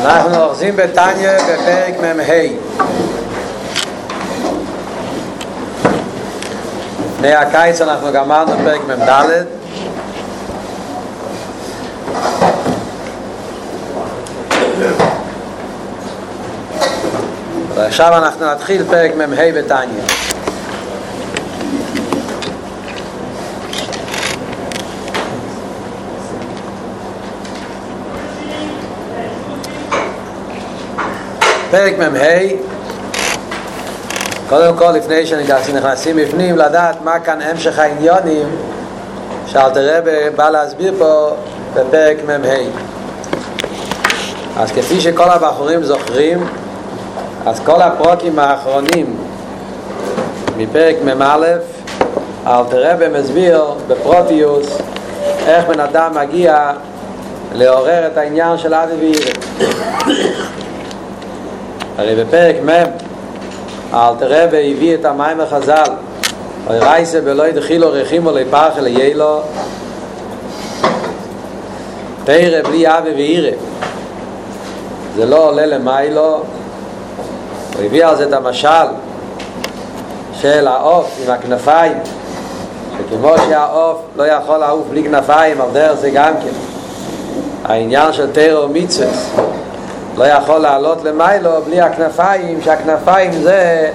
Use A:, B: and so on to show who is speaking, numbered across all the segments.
A: אנחנו אוחזים בתניא בפרק מ"ה. לפני הקיץ אנחנו גמרנו פרק מ"ד. ועכשיו אנחנו נתחיל פרק מ"ה בתניא פרק מ"ה. קודם כל לפני שנכנסים בפנים לדעת מה כאן המשך העניונים שאלתר רבי בא להסביר פה בפרק מ"ה. אז כפי שכל הבחורים זוכרים אז כל הפרוקים האחרונים מפרק מ"א אלתר רבי מסביר בפרוטיוס איך בן אדם מגיע לעורר את העניין של אבי ואירי הרי בפרק מ' אלתר רבי הביא את המים החז"ל אוי רייסה ולא ידחילו רחימו לפח אל יילו פרא בלי אבי ואירה זה לא עולה למיילו הוא הביא על זה את המשל של העוף עם הכנפיים שכמו שהעוף לא יכול לעוף בלי כנפיים על דרך זה גם כן העניין של תירו מיצוס לא יכול לעלות למיילו בלי הכנפיים, שהכנפיים זה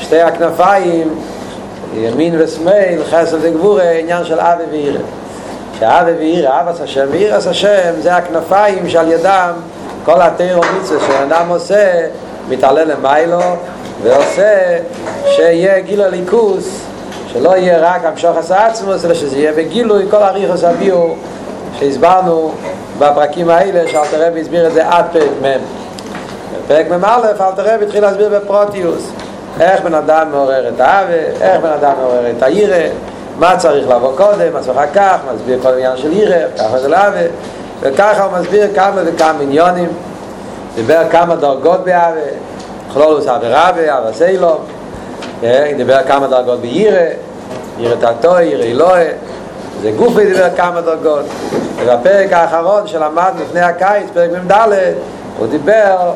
A: שתי הכנפיים, ימין ושמאל, חסד וגבורה, עניין של אבי ואירה. שאבי ואירה, אבס השם ואירס השם, זה הכנפיים שעל ידם כל התירו מיצה שאדם עושה, מתעלה למיילו ועושה שיהיה גיל הליכוס, שלא יהיה רק המשוך עשה עצמוס, אלא שזה יהיה בגילוי כל הריחוס הביאו שהסברנו בפרקים האלה שאלתר רבי הסביר את זה עד פרק מ' בפרק מ"א אלתר רבי התחיל להסביר בפרוטיוס. איך בן אדם מעורר את האווה, איך בן אדם מעורר את הירא מה צריך לבוא קודם, מה צריך כך, מסביר כל עניין של ירא, ככה זה לאווה וככה הוא מסביר כמה וכמה עניונים. דיבר כמה דרגות באווה כלולוס אווה רבה, אווה סיילום. דיבר כמה דרגות בירא ירא תתוי, ירא אלוהי זה גופי דיבר כמה דרגות ובפרק האחרון שלמדנו לפני הקיץ, פרק מ"ד, הוא דיבר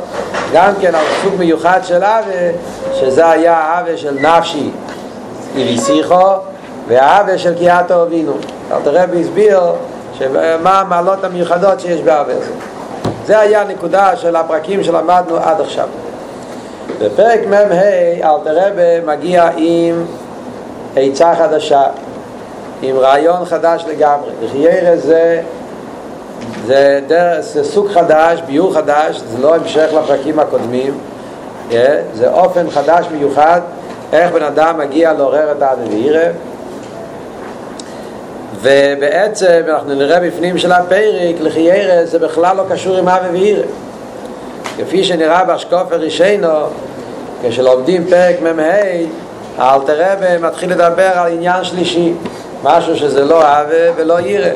A: גם כן על סוג מיוחד של אבה, שזה היה האבה של נפשי איליסיכו, והאבה של קיאטו אבינו. אלתר רבי הסביר מה המעלות המיוחדות שיש באבה הזה. זה היה הנקודה של הפרקים שלמדנו עד עכשיו. בפרק מ"ה אלתר רבי מגיע עם עצה חדשה. עם רעיון חדש לגמרי. לחיירה זה, זה, דר, זה סוג חדש, ביור חדש, זה לא המשך לפרקים הקודמים, זה אופן חדש מיוחד, איך בן אדם מגיע לעורר את האבי ואירה. ובעצם אנחנו נראה בפנים של הפרק, לחיירה זה בכלל לא קשור עם אבי ואירה. כפי שנראה באשקופר רישיינו, כשלומדים פרק מ"ה, אלתר רבי מתחיל לדבר על עניין שלישי. משהו שזה לא אהבה ולא ירא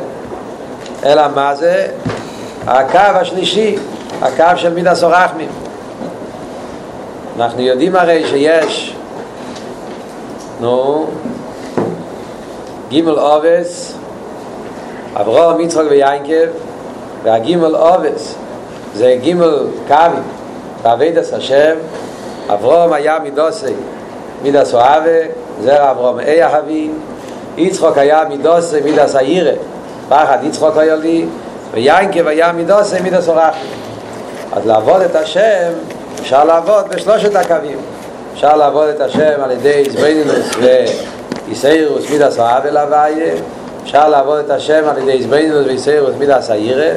A: אלא מה זה? הקו השלישי הקו של מידע סורחמים אנחנו יודעים הרי שיש נו גימל אובס אברהם, יצחק ויינקב והגימל אובס זה גימל קווים בעבידת השם אברהם היה מידוסי מידס אוהבה זרע אברהם אי אהבים יצחוק היה מידוס מידס העירה פחד יצחוק היה לי ויינקב היה מידוס מידס אורח אז לעבוד את השם אפשר לעבוד בשלושת הקווים אפשר לעבוד את השם על ידי זבנינוס ואיסאירוס מידס העבל הוויה אפשר לעבוד את השם על ידי זבנינוס ואיסאירוס מידס העירה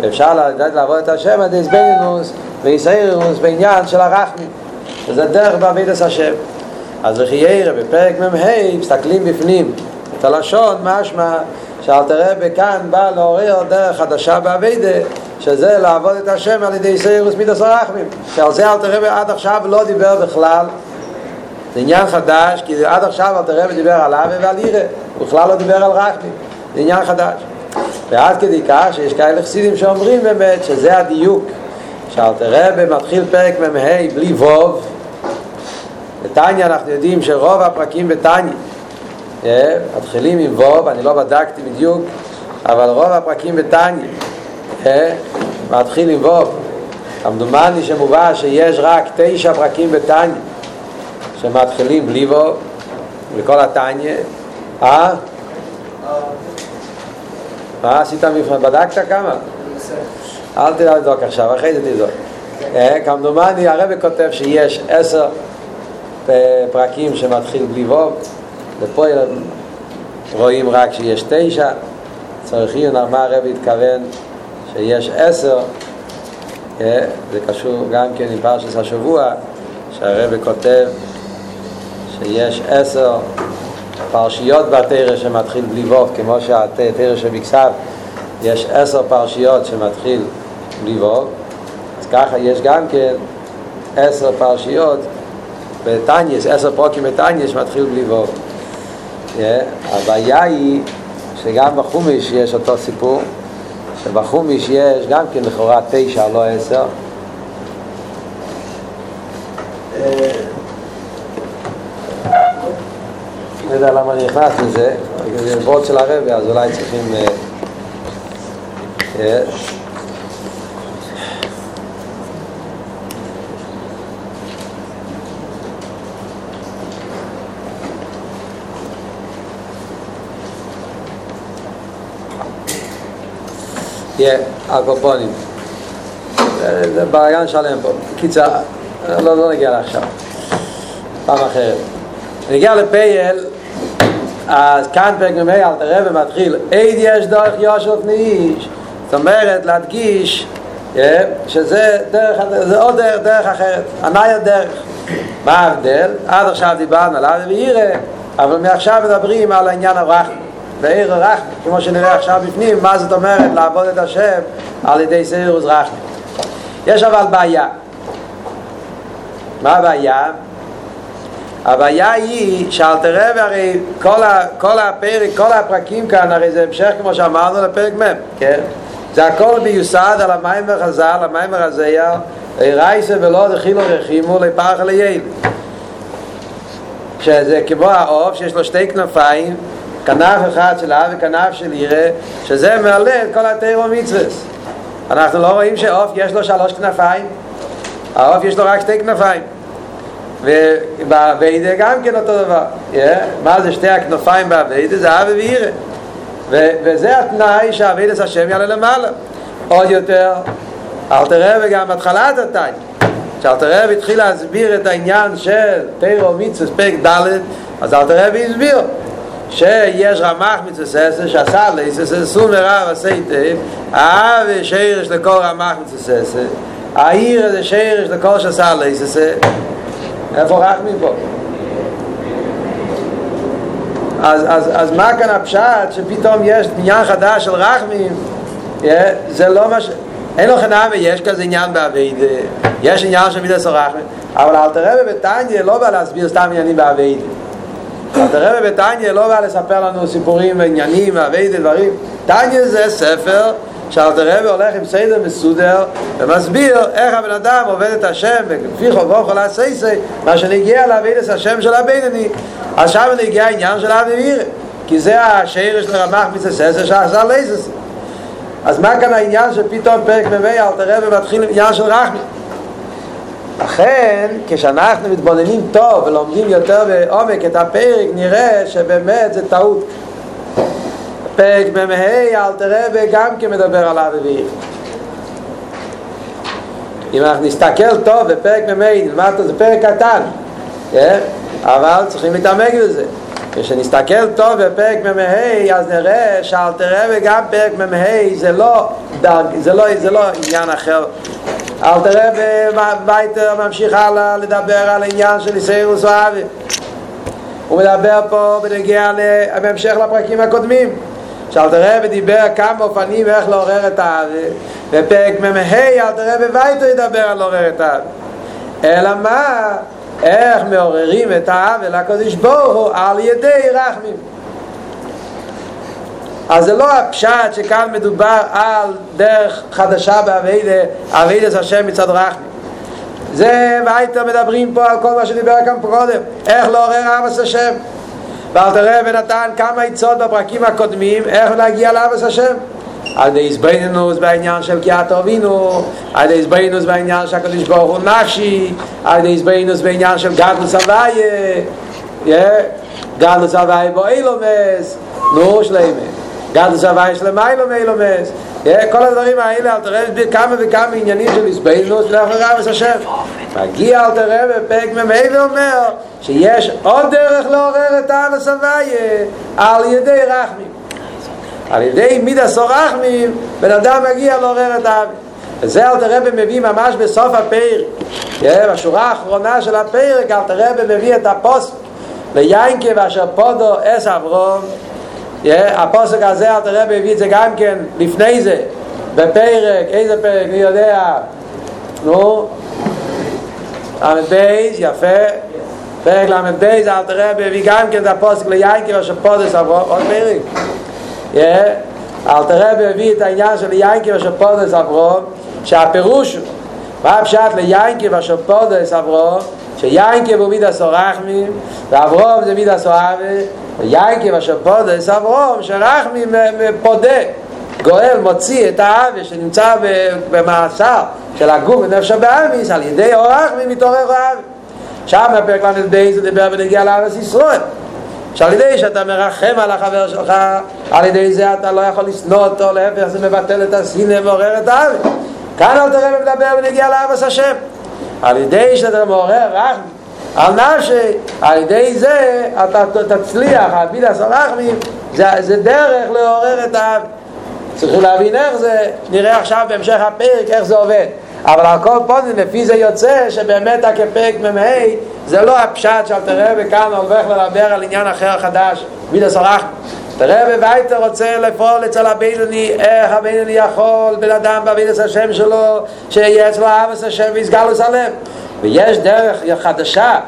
A: ואפשר לעבוד את השם על ידי זבנינוס ואיסאירוס בעניין של הרחמים וזה דרך בעבידת השם אז וכי בפרק מ"ה מסתכלים בפנים את הלשון משמע שאלתר רבי כאן בא לעורר דרך חדשה באביידה שזה לעבוד את השם על ידי סיירוס מידס הרחמים שעל זה אלתר רבי עד עכשיו לא דיבר בכלל. זה עניין חדש כי עד עכשיו אלתר רבי דיבר על אבי ועל ירא הוא בכלל לא דיבר על רחמים. זה עניין חדש. ועד כדי כך שיש כאלה חסידים שאומרים באמת שזה הדיוק שאלתר רבי מתחיל פרק מ"ה בלי ווב בטניה אנחנו יודעים שרוב הפרקים בטניה מתחילים עם ווב, אני לא בדקתי בדיוק, אבל רוב הפרקים בטניה מתחיל עם ווב, כמדומני שמובא שיש רק תשע פרקים בטניה שמתחילים בלי וו וכל הטניה אה? מה עשית מבחן? בדקת כמה? אל לדוק עכשיו, אחרי זה תדוק כמדומני הרב כותב שיש עשר פרקים שמתחיל בלי וו ופה רואים רק שיש תשע. צריך עיון מה הרב התכוון שיש עשר. זה קשור גם כן עם פרשס השבוע שהרב כותב שיש עשר פרשיות בתרא שמתחיל בלי ווב כמו שהתרא שבכסף יש עשר פרשיות שמתחיל בלי ווב אז ככה יש גם כן עשר פרשיות בטניאס, עשר פרוקים בטניאס שמתחיל בלי ווב הבעיה היא שגם בחומש יש אותו סיפור שבחומיש יש גם כן לכאורה תשע, לא עשר. לא יודע למה אני נכנס לזה, זה וורד של הרבי, אז אולי צריכים... הקופונים. זה ברגן שלם פה. קיצר, לא, לא נגיע לעכשיו. פעם אחרת. נגיע לפייל, אז כאן פרק מ"ה אל תראה ומתחיל עד יש דרך יושב ניש. זאת אומרת, להדגיש שזה דרך, זה עוד דרך, דרך אחרת. ענאי הדרך. מה ההבדל? עד עכשיו דיברנו על אבי וירא, אבל מעכשיו מדברים על העניין הרחמי. בעיר הרחמי, כמו שנראה עכשיו בפנים, מה זאת אומרת לעבוד את השם על ידי סירוס רחמי. יש אבל בעיה. מה הבעיה? הבעיה היא שאל תראה והרי כל, ה, כל הפרק, כל הפרקים כאן, הרי זה המשך כמו שאמרנו לפרק מ', כן? זה הכל מיוסד על המים וחז"ל, המים וחזייה, רייסה ולא דחילו רחימו לפרח ליל. שזה כמו העוף שיש לו שתי כנפיים כנף אחד של אב וכנף של ירא, שזה מעלה את כל התירו מצווס. אנחנו לא רואים שעוף יש לו שלוש כנפיים, העוף יש לו רק שתי כנפיים. ובאביידה גם כן אותו דבר. Yeah. מה זה שתי הכנפיים באביידה? זה אב וירא. וזה התנאי שהאביידס השם יעלה למעלה. עוד יותר, אל תראה וגם בהתחלת התנאי. שאל תראה והתחיל להסביר את העניין של תירו מצווס פרק ד' אז אל תראה והסביר שיש רמח מצססה שעשה ליססה סום ורב עשיתם אהב שירש לכל רמח מצססה העיר הזה שירש לכל שעשה ליססה איפה רחמים פה? אז, אז, אז מה כאן הפשט שפתאום יש עניין חדש של רחמים? זה לא מה ש... אין לו חנאה ויש כזה עניין בעביד יש עניין של מידס רחמים אבל אל תראה בבטניה לא בא להסביר סתם עניינים בעביד אז הרב בטניה לא בא לספר לנו סיפורים ועניינים ועבדי דברים. טניה זה ספר שאלת הרב הולך עם סדר מסודר ומסביר איך הבן אדם עובד את השם וכפי חובו חולה סייסי מה שנגיע להבין את השם של הבינני עכשיו נגיע העניין של האוויר כי זה השאיר של רמח מצססר שעשה לייסס אז מה כאן העניין שפתאום פרק מבי אלת הרב מתחיל עניין של רחמי לכן, כשאנחנו מתבוננים טוב ולומדים יותר בעומק את הפרק, נראה שבאמת זה טעות. פרק מ"ה, אל תראה וגם כן מדבר על אביבי. אם אנחנו נסתכל טוב בפרק מ"ה, נלמד זה פרק קטן, אבל צריכים להתעמק בזה. כשנסתכל טוב בפרק מ"ה, אז נראה שאל תראה וגם פרק מ"ה זה לא, זה לא, זה לא עניין אחר אל תראה בביתר ממשיך הלאה לדבר על העניין של איסאירוס ואבי הוא מדבר פה בנגיע להמשך לפרקים הקודמים. שאל תראה ודיבר כמה אופנים איך לעורר את האבי בפרק מ"ה אל תראה בביתר ידבר על לעורר את האבי אלא מה? איך מעוררים את האבי לקודש בוהו על ידי רחמים אז זה לא הפשט שכאן מדובר על דרך חדשה באביידה, אביידה זה השם מצד רחמי. זה, והייתם מדברים פה על כל מה שדיבר כאן פה קודם, איך לעורר אבס השם. ואל תראה ונתן כמה עצות בפרקים הקודמים, איך להגיע לאבס השם. על ידי איזבנינוס בעניין של קיאת אבינו, על ידי איזבנינוס בעניין של הקדוש ברוך הוא נפשי, על ידי איזבנינוס בעניין של גדלוס הוויה, גדלוס הוויה בו אילומס, נו שלמה, גדלוס הוויה שלמה אילום אילומס, כל הדברים האלה, אל תראה בכמה וכמה עניינים של איזבנינוס, לאחר רב השם. מגיע אל תראה בפרק ממאי ואומר שיש עוד דרך לעורר את האנס הוויה על ידי רחמים. על ידי מידה סורחמים בן אדם מגיע לעורר את האבי וזה אל תרבא מביא ממש בסוף הפרק בשורה האחרונה של הפרק אל תרבא מביא את הפוסק ליינקה ואשר פודו אס אברום הפוסק הזה אל תרבא מביא את זה גם כן לפני זה בפרק, איזה פרק, מי יודע נו למד בייס, יפה פרק למד בייס אל תרבא מביא גם כן את הפוסק ואשר פודו אס אברום עוד פרק אל תראה והביא את העניין של יינקי אשר פודס אברום שהפירוש מה הפשט ליינקי אשר פודס אברום שיינקי הוא מידה סורחמי ואברום זה מידה סורחמי ויינקי אשר פודס אברום שרחמי פודה גואל מוציא את האבי שנמצא במאסר של הגוף ונפש הבאמיס על ידי אורחמי מתעורר האבי שם הפרק ל"ב זה דיבר ונגיע לארץ ישראל שעל ידי שאתה מרחם על החבר שלך, על ידי זה אתה לא יכול לשנוא אותו, להפך זה מבטל את הסינא ועורר את האבי. כאן אל תראה ומדבר ונגיע לאבס השם. על ידי שאתה מעורר רחמי, על נפשי, על ידי זה אתה תצליח, הבידה סלחמי, זה, זה דרך לעורר את האבי. צריכים להבין איך זה, נראה עכשיו בהמשך הפרק איך זה עובד. אבל על כל פונים לפי זה יוצא שבאמת הכפרק מ"ה זה לא הפשט שאל תראה וכאן הולך לדבר על עניין אחר חדש מידה סורח תראה בבית רוצה לפעול אצל הבינוני איך הבינוני יכול בן אדם בעבידת השם שלו שיהיה אצלו אבס השם ויסגל לסלם ויש דרך חדשה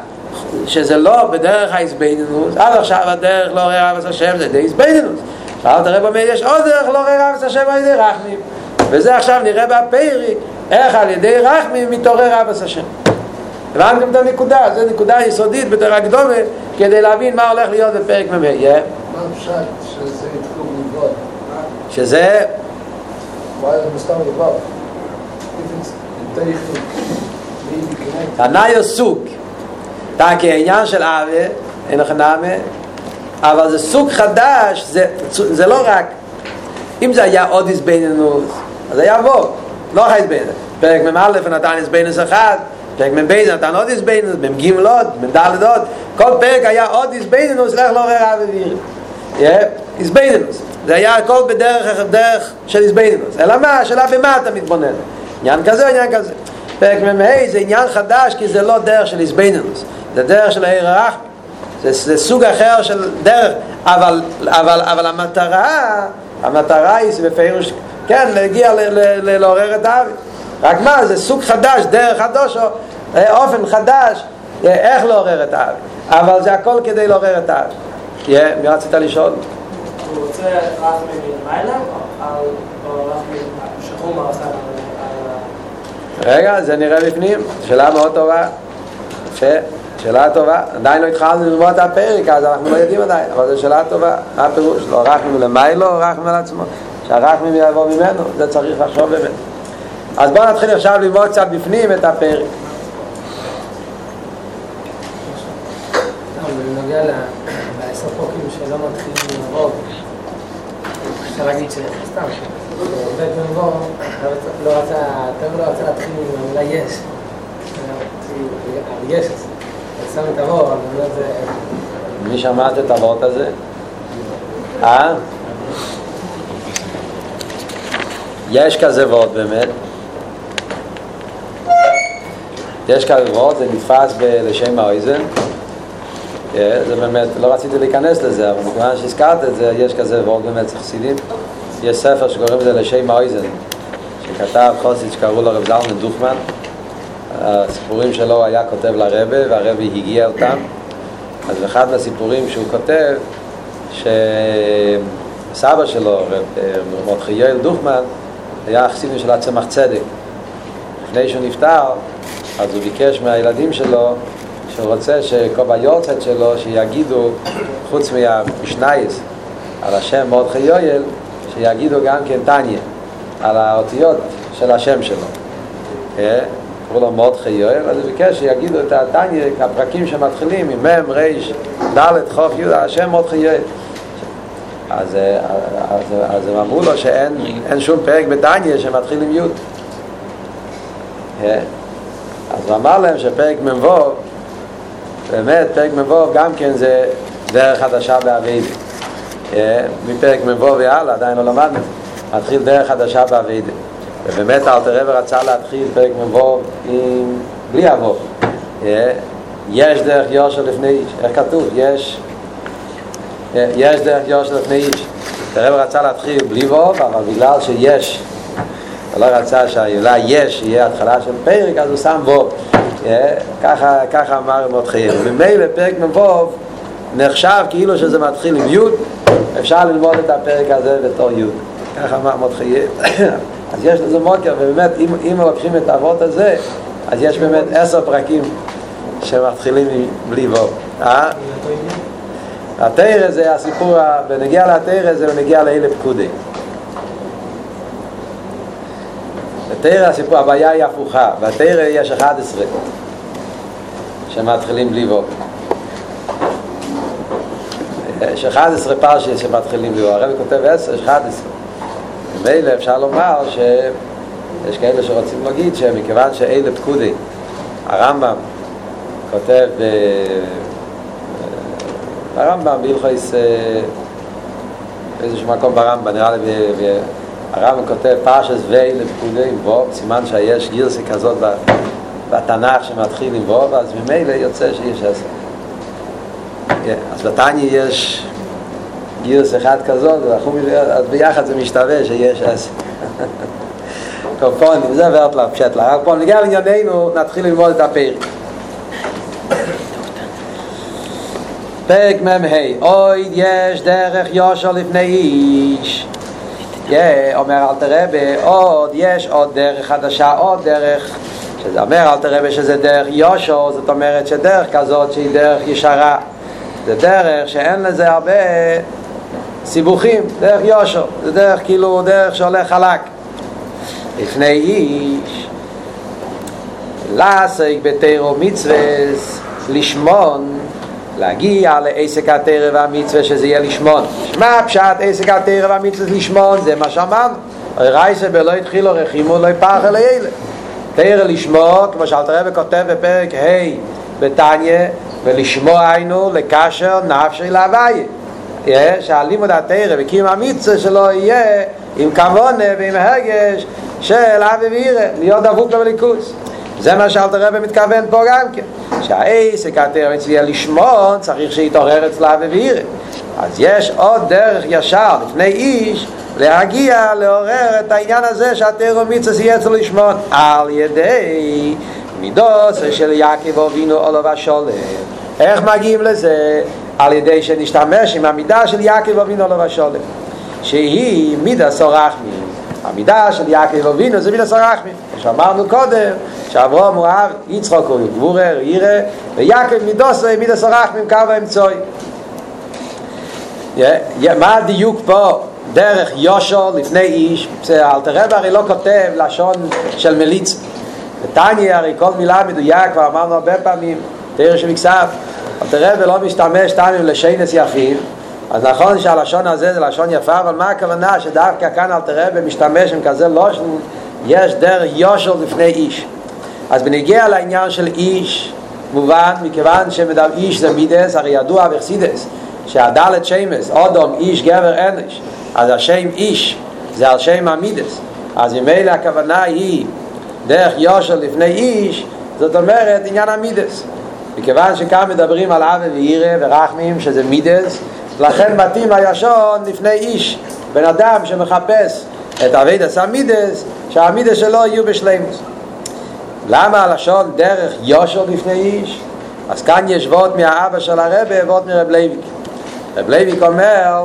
A: שזה לא בדרך ההסבינינוס עד עכשיו הדרך לא רואה אבס השם זה די הסבינינוס ואל תראה במה יש עוד דרך לא רואה אבס השם על ידי רחמים. וזה עכשיו נראה בפרי איך על ידי רחמים מתעורר אבס השם הבנתם את הנקודה, זו נקודה יסודית בתור הקדומה כדי להבין מה הולך להיות בפרק מ"ה. מה
B: הפשט שזה התחום לבד?
A: שזה...
B: זה מסתם לבד?
A: תנאי סוג תקי העניין של אבי אין לך נאמה אבל זה סוג חדש זה, זה לא רק אם זה היה עוד איזבנינוס אז היה בו לא חייס בינוס פרק מ"א נתן איזבנינוס אחד פרק מ"ב נתן עוד איזבנינוס מ"ג עוד, מ"ד עוד כל פרק היה עוד איזבנינוס לך לא ראה וויר איזבנינוס זה היה הכל בדרך דרך של איזבנינוס אלא מה? השאלה במה אתה מתבונן עניין כזה עניין כזה פרק מ"ה זה עניין חדש כי זה לא דרך של איזבנינוס. זה דרך של העיר הרחמי זה, זה סוג אחר של דרך אבל, אבל, אבל המטרה המטרה היא בפירוש כן, להגיע לעורר את האבי רק מה, זה סוג חדש, דרך חדוש או אופן חדש איך לעורר את האבי אבל זה הכל כדי לעורר את האבי מי רצית לשאול?
C: הוא רוצה רק מלמעלה או רק שחום הרסה
A: רגע, זה נראה בפנים, שאלה מאוד טובה. יפה, שאלה טובה. עדיין לא התחלנו ללמוד את הפרק אז אנחנו לא יודעים עדיין אבל זו שאלה טובה. מה הפירוש? לא רחמים למיילו או רחמים על עצמו? שהרחמים יבוא ממנו, זה צריך לחשוב באמת. אז בואו נתחיל עכשיו ללמוד קצת בפנים את הפרק.
C: בנוגע מתחילים לרוב אפשר להגיד שסתם לא רצה, לא רצה להתחיל עם המילה יש על יש. שם את הבור, אבל באמת זה...
A: מי שמעת את הוורט הזה? אה? יש כזה וורט באמת. יש כזה וורט, זה נתפס לשם האויזן זה באמת, לא רציתי להיכנס לזה, אבל מכיוון שהזכרת את זה, יש כזה וורט באמת חסידים יש ספר שקוראים לזה לשם האויזן שכתב חוסיד שקראו לו רב זלמן דוכמן. הסיפורים שלו היה כותב לרבה והרבה הגיע אותם. אז אחד מהסיפורים שהוא כותב שסבא שלו, מרדכי יואל דוכמן היה חסידים של הצמח צדק. לפני שהוא נפטר אז הוא ביקש מהילדים שלו שהוא רוצה שכל ביורצת שלו שיגידו חוץ מהמשנייס על השם מרדכי יואל שיגידו גם כן טניה על האותיות של השם שלו. אה? קראו לו מרדכי יואל, אז הוא ביקש שיגידו את הטניה, הפרקים שמתחילים עם מ', ר', ד', חוף, י', השם מרדכי יואל. אז, אה, אז, אז הם אמרו לו שאין שום פרק בטניה שמתחיל עם י'. אה? אז הוא אמר להם שפרק מ"ו, באמת פרק מ"ו גם כן זה דרך חדשה באביידה. מפרק מ"ו והלאה, עדיין לא למדנו, מתחיל דרך חדשה באביידה. ובאמת אלתר רב רצה להתחיל פרק מ"ו עם... בלי אבו. יש דרך יושר לפני איש, איך כתוב? יש יש דרך יושר לפני איש. הרב רצה להתחיל בלי ווב, אבל בגלל שיש, הוא לא רצה שהילה יש יהיה התחלה של פרק, אז הוא שם ווב. ככה, ככה אמר מותחי. ממילא פרק מ"ו נחשב כאילו שזה מתחיל עם י', אפשר ללמוד את הפרק הזה בתור י'. ככה אמר מותחי. אז יש לזה מוקר, ובאמת, אם, אם לוקחים את האבות הזה, אז יש באמת עשר פרקים שמתחילים בלי וו. אה? התרא זה הסיפור, בנגיע לתרא זה בנגיע לאלה פקודי. בתרא הסיפור, הבעיה היא הפוכה, בתרא יש 11 שמתחילים בלי וו. יש 11 פרשיות שמתחילים בלי וו, הרב כותב 10, יש 11. ממילא אפשר לומר שיש כאלה שרוצים להגיד שמכיוון שאלה פקודי, הרמב"ם כותב ב... הרמב"ם בהלכויס באיזשהו מקום ברמב"ם, נראה לי הרמב"ם כותב פרשס ואלה פקודי עם סימן שיש גירסי כזאת בתנ"ך שמתחיל עם ווב, אז ממילא יוצא שיש עשר. אז בתניא יש גיוס אחד כזאת, אז ביחד זה משתווה שיש עשר. קופונים, זה ורטלר, פשטלר. קופונים, נגיע לענייננו, נתחיל ללמוד את הפרק. פרק מ"ה, אוי יש דרך יושר לפני איש. אומר אל תרבה, עוד יש עוד דרך חדשה, עוד דרך. שזה אומר אל תרבה שזה דרך יושר, זאת אומרת שדרך כזאת שהיא דרך ישרה. זה דרך שאין לזה הרבה סיבוכים, דרך יושר, זה דרך כאילו דרך שהולך חלק. לפני איש, לעסק בתירו מצווה, לשמון, להגיע לעסק התרא והמצווה שזה יהיה לשמון. מה פשט עסק התרא והמצווה לשמון? זה מה שאמרנו. רייסה בלא התחילו רחימו לא יפח אלה אלה. תרא לשמוע, כמו שאלתר רבי כותב בפרק ה' בתניא, ולשמוע היינו לקשר נפשי להוויה. שהלימוד התרא וקיום המצווה שלו יהיה עם כוונה ועם הרגש של אבי וירא, להיות דבוק לו בליכוס. זה מה שאלתר רבי מתכוון פה גם כן. שהעסק התרא מצווה לשמון צריך שיתעורר אצלה אבי וירא. אז יש עוד דרך ישר לפני איש להגיע לעורר את העניין הזה שהתרא מצווה יהיה אצלו לשמון על ידי מידות של יעקב אבינו עולו ושולם. איך מגיעים לזה? על ידי שנשתמש עם המידה של יעקב אבינו עולו ושולם. שהיא מידה סורחמים. המידה של יעקב אבינו זה מידה סורחמים. שאמרנו קודם, שאברום הוא אהב, יצחוק הוא גבורר, ירא, ויעקב מידוסו מידה סורחמים קו האמצוי. מה הדיוק פה? דרך יושו לפני איש, אלתר רב הרי לא כותב לשון של מליץ. בתניא הרי כל מילה מדויק, כבר אמרנו הרבה פעמים, תראה שמקסף, אלתר רב לא משתמש תניא לשיינס יפים, אז נכון שהלשון הזה זה לשון יפה, אבל מה הכוונה שדווקא כאן אלתר רב משתמש עם כזה לושן, יש דרך יושו לפני איש. אז בנגיע לעניין של איש, מובן, מכיוון שמדבר איש זה מידס, הרי ידוע בחסידס, שהדלת שמס, אודום, איש, גבר, אנש, אז השם איש זה על שם המידס אז ממילא הכוונה היא דרך יושר לפני איש זאת אומרת עניין המידס מכיוון שכאן מדברים על אבי וירא ורחמים שזה מידס לכן מתאים הישון לפני איש בן אדם שמחפש את אבידס המידס שהמידס שלו יהיו בשלימוס. למה הלשון דרך יושר לפני איש? אז כאן יש ווד מהאבא של הרבה ווד מרב לייביק רב לייביק אומר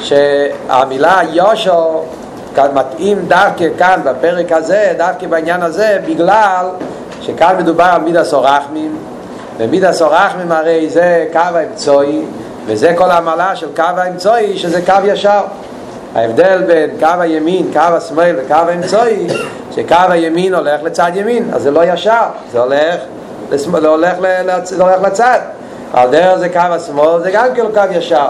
A: שהמילה יושו כאן מתאים דווקא כאן בפרק הזה, דווקא בעניין הזה, בגלל שכאן מדובר על מידה סורחמים, ומידה סורחמים הרי זה קו האמצעי, וזה כל המעלה של קו האמצעי, שזה קו ישר. ההבדל בין קו הימין, קו השמאל וקו האמצעי, שקו הימין הולך לצד ימין, אז זה לא ישר, זה הולך, לשמאל, זה הולך, לצ... זה הולך לצד. על דרך זה קו השמאל, זה גם כאילו קו ישר.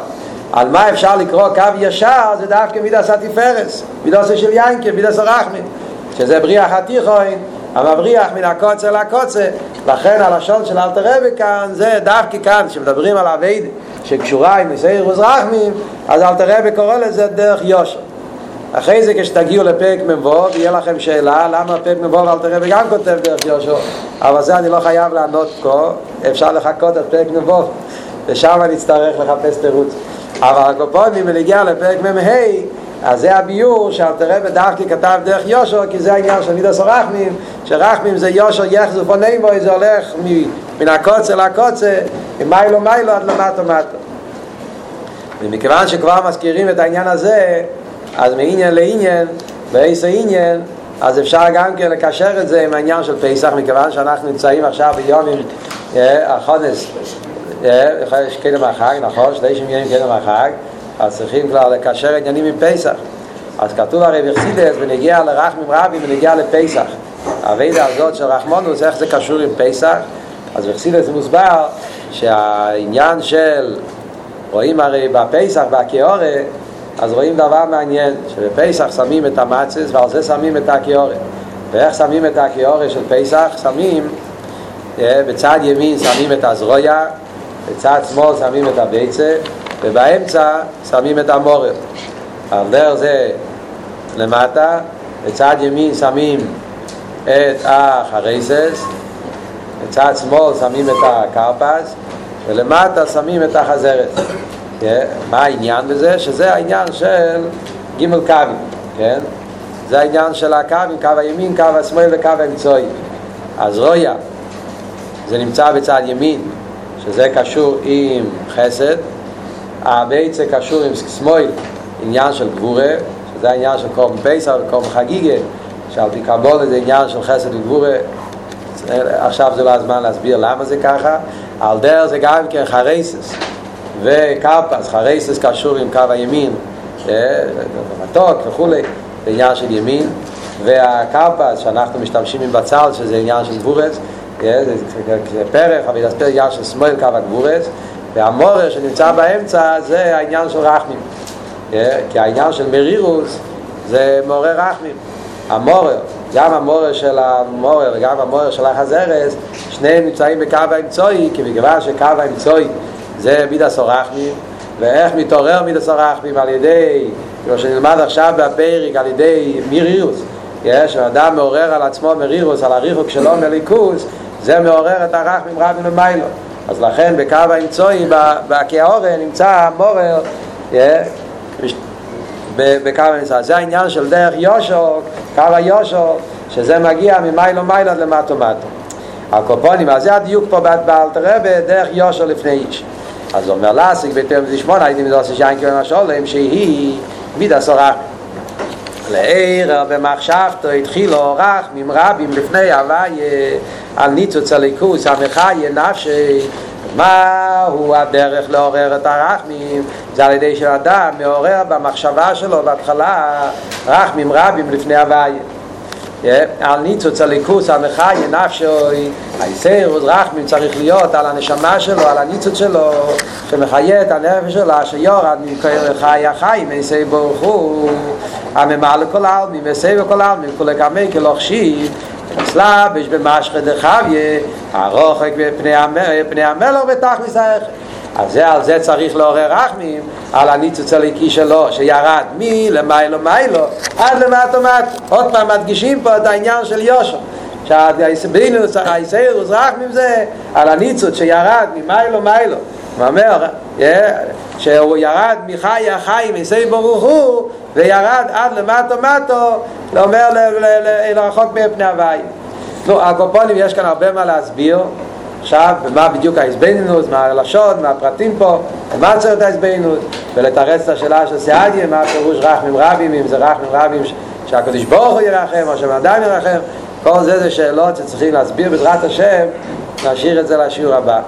A: על מה אפשר לקרוא קו ישר, זה דווקא מידס התפארס, מידס של יינקל, מידס הרחמים, שזה בריח התיכון, המבריח מן הקוצר לקוצר, לכן הלשון של אלתר רבי כאן, זה דווקא כאן, כשמדברים על אבייד שקשורה עם ניסייר וזרחמים, אז אלתר רבי קורא לזה דרך יושר. אחרי זה כשתגיעו לפרק מ"ו, יהיה לכם שאלה למה פרק מ"ו אלתר רבי גם כותב דרך יושר, אבל זה אני לא חייב לענות פה, אפשר לחכות עד פרק מ"ו, ושם אני אצטרך לחפש תירוץ. אבל הקופונים, ונגיע לפרק מ"ה, אז זה הביור שאלתר רבי דווקא כתב דרך יושר, כי זה העניין של מידס הרחמים, שרחמים זה יושר יחזו פוני בו, זה הולך מן הקוצר לקוצר, ממיילו מיילו עד למטו מטו. ומכיוון שכבר מזכירים את העניין הזה, אז מעניין לעניין, באיזה עניין, אז אפשר גם כן לקשר את זה עם העניין של פסח, מכיוון שאנחנו נמצאים עכשיו ביום עם החודש, יש קדם החג, נכון? שלישים ימים קדם החג, אז צריכים כבר לקשר עניינים עם פסח. אז כתוב הרי בחסידס, ונגיע לרחמים רבים ונגיע לפסח. הווידה הזאת של רחמונוס, איך זה קשור עם פסח? אז בחסידס מוסבר שהעניין של, רואים הרי בפסח, בקיאורה, אז רואים דבר מעניין, שבפסח שמים את המצס ועל זה שמים את הקיאורה. ואיך שמים את הקיאורה של פסח? שמים, בצד ימין שמים את הזרויה, בצד שמאל שמים את הביצה, ובאמצע שמים את המורר. על דרך זה למטה, בצד ימין שמים את החרייסס, בצד שמאל שמים את הקרפס, ולמטה שמים את החזרת. כן? מה העניין בזה? שזה העניין של ג' קווים, כן? זה העניין של הקווים, קו הימין, קו השמאל וקו האמצעי. אז רויה, זה נמצא בצד ימין, שזה קשור עם חסד, הביצה קשור עם שמאל, עניין של גבורה, שזה העניין של קורם פסח וקורם חגיגה, שעל פי קבולה זה עניין של חסד וגבורה, עכשיו זה לא הזמן להסביר למה זה ככה, על דרך זה גם כן חרייסס וקרפס, חרייסס קשור עם קו הימין, מתוק וכולי, זה עניין של ימין, והקרפס שאנחנו משתמשים עם בצל, שזה עניין של גבורס, זה פרח, אבל זה עניין של שמאל קו הגבורס, והמורר שנמצא באמצע זה העניין של רחמים. כי העניין של מרירוס זה מעורר רחמים. המורר, גם המורר של המורר וגם המורר של החזרס שניהם נמצאים בקו האמצעי כי בגלל שקו האמצעי זה מידס הרחמים ואיך מתעורר מידס הרחמים? על ידי, כמו שנלמד עכשיו בפרק על ידי מרירוס. יש, אדם מעורר על עצמו מרירוס על הריחוק שלו מליכוס זה מעורר את הרחמים רבים למיילו אז לכן בקו האמצעי, בקיאורה, נמצא המורר בקו האמצעי. זה העניין של דרך יושו, קו היושו, שזה מגיע ממיילו מיילו למטו מטו. הקופונים, אז זה הדיוק פה באלתר רבי, דרך יושו לפני איש. אז אומר להסיק ביותר מזה שמונה, הייתי מדוסי שיין כאילו משולם, שהיא מידה סורח. לעיר במחשבתו התחילו רחמים רבים לפני הוואי על ניצוץ הליכוס המחיה נפשי. מהו הדרך לעורר את הרחמים? זה על ידי שאדם מעורר במחשבה שלו בהתחלה רחמים רבים לפני הוואי על ניצוץ הליכוס המחיה נפשי היסר רחמים צריך להיות על הנשמה שלו על הניצוץ שלו שמחיה את הנפש שלו שיורד מכיר חי היסר ברוך הוא. הממלא כל העלמים וסבב כל העלמים כולי כמי כלוכשיב סלאבש במשך דחביה הרוחק בפני המלך ותכניס האחר אז זה, על זה צריך לעורר רחמים על הניצוץ הליקי שלו שירד מלמיילו מיילו עד למטו מטו עוד פעם מדגישים פה את העניין של יושו שהאיסבינוס, האיסאירוס רחמים זה על הניצוץ שירד ממיילו מיילו. הוא אומר? שהוא ירד מחי החיים מסי ברוך הוא וירד עד למטו מטו אומר לרחוק מפני הוואי נו, הקופונים יש כאן הרבה מה להסביר עכשיו, מה בדיוק ההסבינינוס, מה הלשון, מה הפרטים פה, מה צריך את ההסבינינוס, ולתרץ את השאלה של סעדיה, מה הפירוש רחמים רבים, אם זה רחמים רבים שהקדוש ברוך הוא ירחם, או שמאדם ירחם, כל זה זה שאלות שצריכים להסביר בעזרת השם, נשאיר את זה לשיעור הבא.